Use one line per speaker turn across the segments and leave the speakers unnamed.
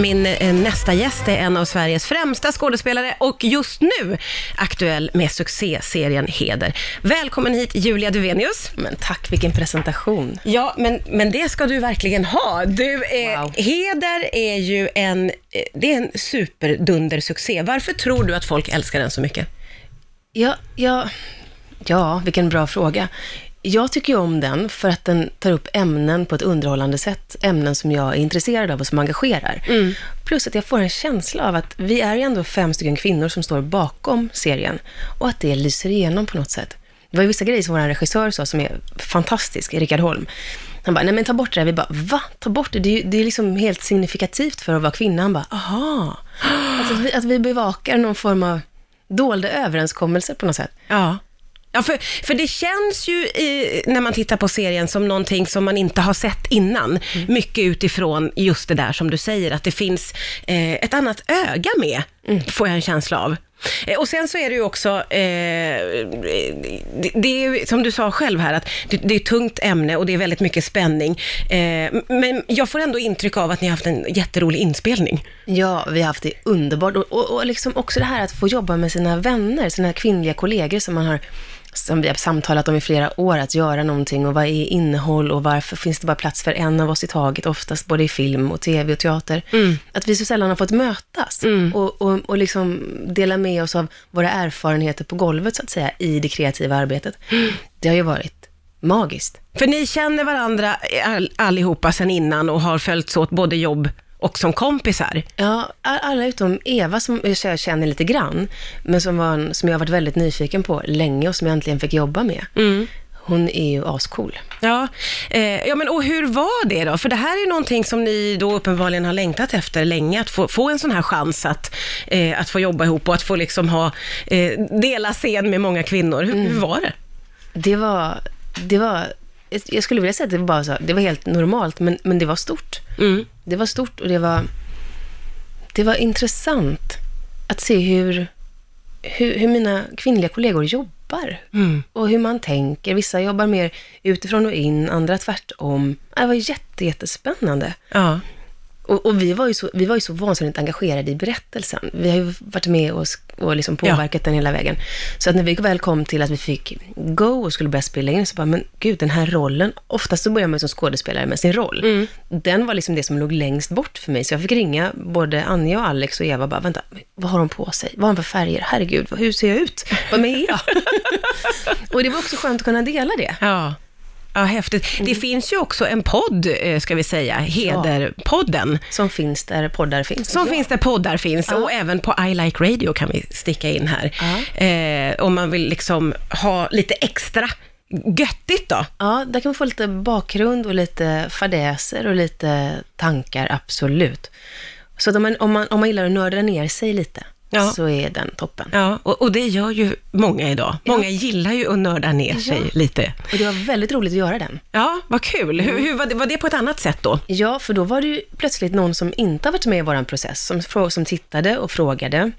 Min eh, nästa gäst är en av Sveriges främsta skådespelare och just nu aktuell med succéserien Heder. Välkommen hit Julia Duvenius.
Men tack, vilken presentation.
Ja, men, men det ska du verkligen ha. Du är,
Wow.
Heder är ju en, eh, det är en superdundersuccé. Varför tror du att folk älskar den så mycket?
Ja, ja, ja, vilken bra fråga. Jag tycker ju om den för att den tar upp ämnen på ett underhållande sätt. Ämnen som jag är intresserad av och som engagerar. Plus att jag får en känsla av att vi är ju ändå fem stycken kvinnor som står bakom serien. Och att det lyser igenom på något sätt. Det var ju vissa grejer som vår regissör sa som är fantastisk, Rickard Holm. Han bara, nej men ta bort det där. Vi bara, va? Ta bort det? Det är, ju, det är liksom helt signifikativt för att vara kvinna. Han bara, aha. Alltså att vi, att vi bevakar någon form av dolda överenskommelser på något sätt.
Ja. Ja, för, för det känns ju i, när man tittar på serien som någonting som man inte har sett innan. Mycket utifrån just det där som du säger, att det finns eh, ett annat öga med, får jag en känsla av. Eh, Och sen så är det ju också, eh, det, det är som du sa själv här, att det, det är ett tungt ämne och det är väldigt mycket spänning. Eh, men jag får ändå intryck av att ni har haft en jätterolig inspelning.
Ja, vi har haft det underbart. Och, och, och liksom också det här att få jobba med sina vänner, sina kvinnliga kollegor som man har som vi har samtalat om i flera år, att göra någonting och vad är innehåll och varför finns det bara plats för en av oss i taget, oftast både i film och tv och teater. Att vi så sällan har fått mötas och, och, och liksom dela med oss av våra erfarenheter på golvet, så att säga, i det kreativa arbetet. Det har ju varit magiskt.
För ni känner varandra all, allihopa sedan innan och har följts åt både jobb och som kompisar.
Ja, alla utom Eva som jag känner lite grann, men som, var en, som jag har varit väldigt nyfiken på länge och som jag äntligen fick jobba med. Hon är ju ascool.
Ja, eh, ja men och hur var det då? För det här är ju någonting som ni då uppenbarligen har längtat efter länge, att få, få en sån här chans att, eh, att få jobba ihop och att få liksom ha, eh, dela scen med många kvinnor. Hur, hur var det?
Det var, det var, jag skulle vilja säga att det var bara så, det var helt normalt, men, men det var stort.
Mm.
Det var stort och det var, det var intressant att se hur, hur, hur mina kvinnliga kollegor jobbar.
Mm.
Och hur man tänker. Vissa jobbar mer utifrån och in, andra tvärtom. Det var jätte, jättespännande.
Ja.
Och, och vi, var ju så, vi var ju så vansinnigt engagerade i berättelsen. Vi har ju varit med och, och liksom påverkat den hela vägen. Så att när vi väl kom till att vi fick go och skulle börja spela in, så bara, men gud, den här rollen, oftast så börjar man ju som skådespelare med sin roll. Den var liksom det som låg längst bort för mig. Så jag fick ringa både Anja och Alex och Eva bara, vänta, vad har de på sig? Vad har de för färger? Herregud, hur ser jag ut? Vad er då? och det var också skönt att kunna dela det.
Ja. Ja, häftigt. Det finns ju också en podd, eh, ska vi säga, Hederpodden.
Som finns där poddar finns.
Som
Ja.
finns där poddar finns
Ja.
och även på I Like Radio kan vi sticka in här. Eh, om man vill liksom ha lite extra göttigt då.
Ja, där kan man få lite bakgrund och lite fadäser och lite tankar, absolut. Så om man, om man, om man gillar att nörda ner sig lite,
Ja.
så är den toppen.
Ja, och, och det gör ju många idag. Många gillar ju att nörda ner sig
Ja.
lite.
Och det var väldigt roligt att göra den.
Ja, vad kul. Hur, hur var, det, var det på ett annat sätt då?
Ja, för då var det ju plötsligt någon som inte har varit med i vår process, som, som tittade och frågade.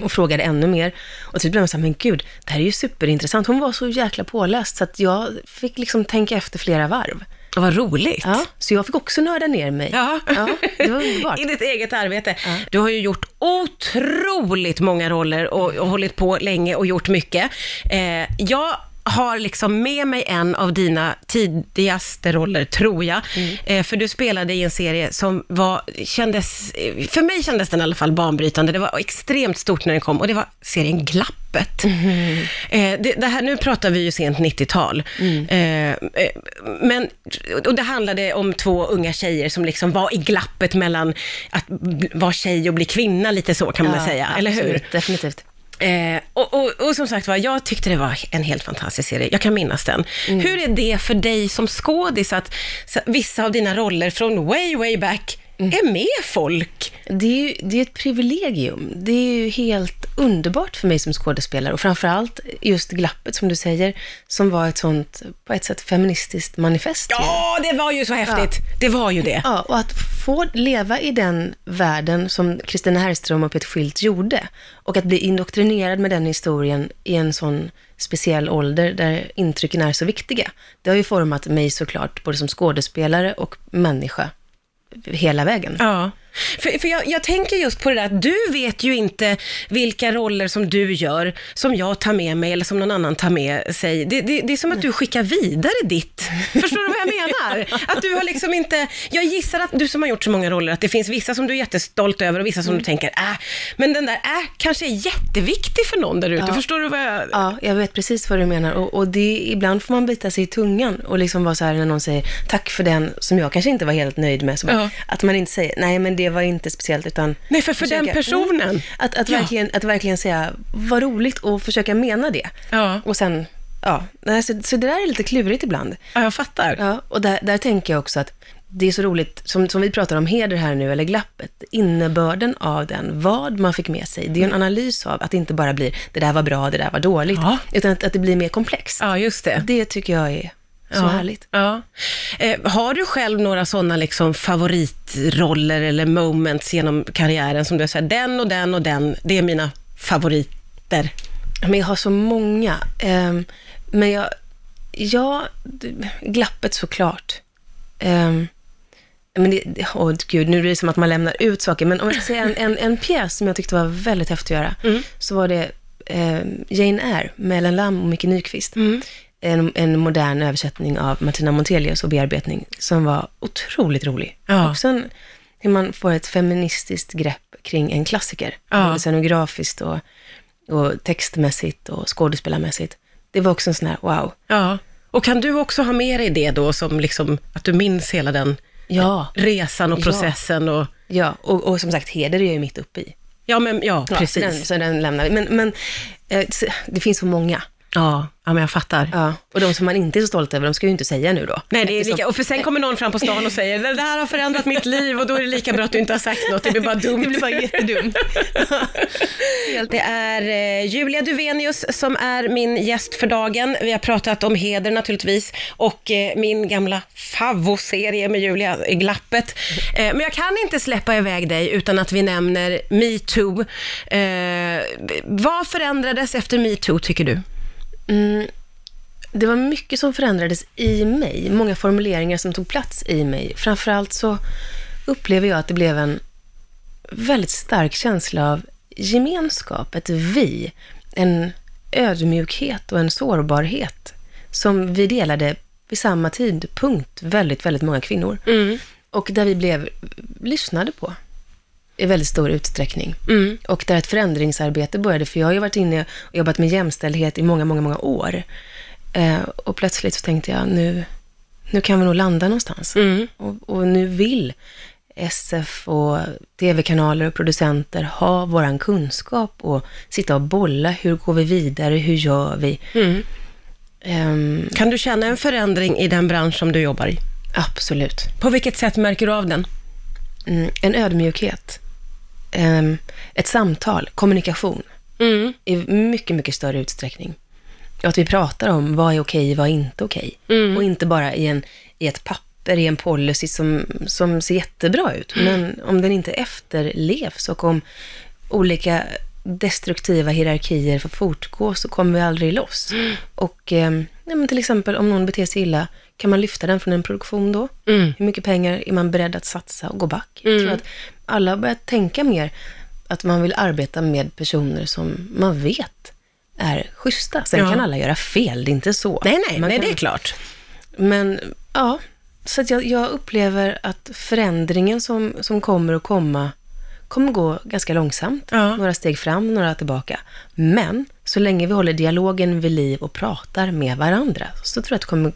Och frågade ännu mer. Och så blev man så här, men gud, det här är ju superintressant. Hon var så jäkla påläst, så att jag fick liksom tänka efter flera varv.
Vad roligt.
Ja, så jag fick också nörda ner mig.
Ja.
ja det var underbart.
I ditt eget arbete. Du har ju gjort otroligt många roller och, och hållit på länge och gjort mycket. Eh, jag har liksom med mig en av dina tidigaste roller, tror jag. Eh, för du spelade i en serie som var, kändes, eh, för mig kändes den i alla fall banbrytande. Det var extremt stort när den kom och det var serien Glappet. Eh, det, det här, nu pratar vi ju sent 90-tal. Eh, eh, men, och det handlade om två unga tjejer som liksom var i glappet mellan att vara tjej och bli kvinna, lite så kan man väl säga, eller hur?
Definitivt.
Eh, och, och, och som sagt var, jag tyckte det var en helt fantastisk serie. Jag kan minnas den. Hur är det för dig som skådis att vissa av dina roller från way, way back är med folk?
Det är ju det är ett privilegium. Det är ju helt underbart för mig som skådespelare och framförallt just glappet som du säger, som var ett sånt, på ett sätt, feministiskt manifest.
Ja, det var ju så häftigt. Det var ju det.
Ja, och att få leva i den världen som Kristina Herrström och Peter Schildt gjorde och att bli indoktrinerad med den historien i en sån speciell ålder där intrycken är så viktiga. Det har ju format mig såklart, både som skådespelare och människa, hela vägen.
Ja. För, för jag, jag tänker just på det där att du vet ju inte vilka roller som du gör, som jag tar med mig eller som någon annan tar med sig. Det, det, det är som att du skickar vidare ditt. Förstår du vad jag menar? Att du har liksom inte, jag gissar att du som har gjort så många roller, att det finns vissa som du är jättestolt över och vissa som du tänker, äh, men den där äh, kanske är jätteviktig för någon där ute.
Ja.
Förstår du vad jag...
Ja, jag vet precis vad du menar. Och, och det, ibland får man bita sig i tungan och liksom vara så här när någon säger tack för den som jag kanske inte var helt nöjd med. Bara,
Ja.
Att man inte säger nej men det var inte speciellt utan
Nej, för, för den
försöka-
personen.
Mm. Att, att,
Ja.
verkligen, att verkligen säga vad roligt och försöka mena det.
Ja.
Och sen, ja, så, så det där är lite klurigt ibland.
Ja, jag fattar.
Ja, och där, där tänker jag också att det är så roligt, som, som vi pratar om heder här nu, eller glappet, innebörden av den, vad man fick med sig. Det är ju en analys av att det inte bara blir, det där var bra, det där var dåligt,
Ja.
utan att, att det blir mer komplext.
Ja, just det.
Det tycker jag är så
ja.
härligt.
Ja. Eh, har du själv några sådana liksom favoritroller eller moments genom karriären som du säger, den och den och den, det är mina favoriter?
Men jag har så många. Ehm, men jag, ja, glappet såklart. Um, men det, åh gud, nu är det som att man lämnar ut saker. Men om jag ska säga en, en, en pjäs som jag tyckte var väldigt häftig att göra, så var det ehm, Jane Eyre med Ellen Lam och Micke Nyqvist. En, en modern översättning av Martina Montelius och bearbetning som var otroligt rolig.
Ja.
Och sen hur man får ett feministiskt grepp kring en klassiker.
Ja.
Både scenografiskt och, och textmässigt och skådespelarmässigt. Det var också en sån här, wow.
Ja. Och kan du också ha med dig det då, som liksom, att du minns hela den
Ja,
resan och
Ja.
processen och...
ja. Och, och som sagt, heder är jag ju mitt uppe i.
Ja, men ja,
Ja,
precis.
Den, så den lämnar vi. Men, men eh, det finns så många.
Ja, ja, men jag fattar.
Ja. Och de som man inte är så stolt över, de ska ju inte säga nu då.
Nej, det är lika, och för sen kommer någon fram på stan och säger, det där har förändrat mitt liv och då är det lika bra att du inte har sagt något, det blir bara dumt.
Det blir bara jättedumt.
Det är eh, Julia Duvenius som är min gäst för dagen. Vi har pratat om heder naturligtvis och eh, min gamla favvoserie med Julia, Glappet. Eh, men jag kan inte släppa iväg dig utan att vi nämner metoo. Vad förändrades efter metoo tycker du?
Mm, det var mycket som förändrades i mig, många formuleringar som tog plats i mig. Framförallt så upplever jag att det blev en väldigt stark känsla av gemenskap, ett vi, en ödmjukhet och en sårbarhet som vi delade vid samma tidpunkt, väldigt, väldigt många kvinnor. Och där vi blev lyssnade på i väldigt stor utsträckning.
Mm.
Och där ett förändringsarbete började, för jag har ju varit inne och jobbat med jämställdhet i många, många, många år. Eh, och plötsligt så tänkte jag, nu, nu kan vi nog landa någonstans.
Mm.
Och, och nu vill SF och tv-kanaler och producenter ha våran kunskap och sitta och bolla, hur går vi vidare, hur gör vi?
Mm.
Ehm,
Kan du känna en förändring i den bransch som du jobbar i?
absolut.
På vilket sätt märker du av den?
Mm, en ödmjukhet, ett samtal, kommunikation.
Mm.
i mycket, mycket större utsträckning. Och att vi pratar om vad är okej, vad är inte okej.
Mm.
Och inte bara i, en, i ett papper, i en policy som, som ser jättebra ut. Men om den inte efterlevs och om olika destruktiva hierarkier får fortgå så kommer vi aldrig loss. Och eh, ja, till exempel om någon beter sig illa, kan man lyfta den från en produktion då?
Mm.
Hur mycket pengar är man beredd att satsa och gå back? Jag tror att alla har börjat tänka mer att man vill arbeta med personer som man vet är schyssta. Sen
Ja.
kan alla göra fel, det är inte så.
Nej, nej,
Man
nej
kan-
det är klart.
Men ja, så att jag, jag upplever att förändringen som, som kommer att komma, kommer gå ganska långsamt.
Ja.
Några steg fram, några tillbaka. Men så länge vi håller dialogen vid liv och pratar med varandra, så tror jag att det kommer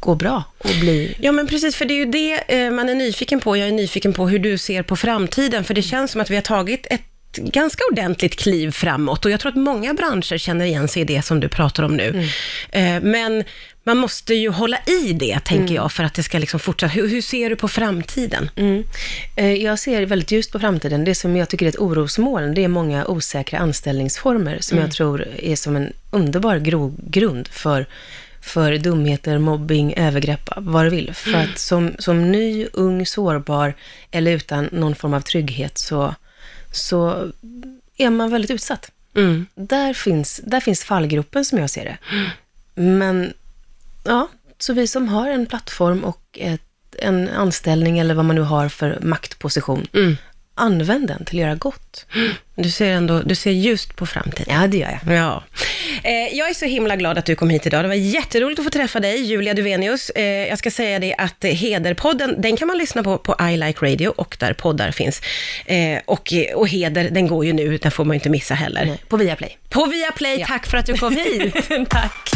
gå bra och bli...
Ja, men precis, för det är ju det eh, man är nyfiken på. Jag är nyfiken på hur du ser på framtiden, för det känns som att vi har tagit ett ganska ordentligt kliv framåt och jag tror att många branscher känner igen sig i det som du pratar om nu. Eh, Men man måste ju hålla i det, tänker jag, för att det ska liksom fortsätta. Hur, hur ser du på framtiden?
Mm. Eh, Jag ser väldigt ljust på framtiden. Det som jag tycker är ett orosmoln, det är många osäkra anställningsformer som jag tror är som en underbar grogrund för, för dumheter, mobbing, övergrepp, vad du vill. För att som, som ny, ung, sårbar eller utan någon form av trygghet så, så är man väldigt utsatt.
Mm.
Där finns, där finns fallgropen som jag ser det. Men, ja, så vi som har en plattform och ett, en anställning eller vad man nu har för maktposition,
Mm.
använd den till att göra gott.
Du ser ändå, du ser ljust på framtiden.
Ja, det gör jag.
Ja. Eh, jag är så himla glad att du kom hit idag. Det var jätteroligt att få träffa dig, Julia Duvenius. Eh, jag ska säga det att Heder-podden, den kan man lyssna på på I Like Radio och där poddar finns. Eh, och, och Heder, den går ju nu, den får man ju inte missa heller.
Nej, på Viaplay.
På Viaplay,
Ja.
tack för att du kom hit.
Tack.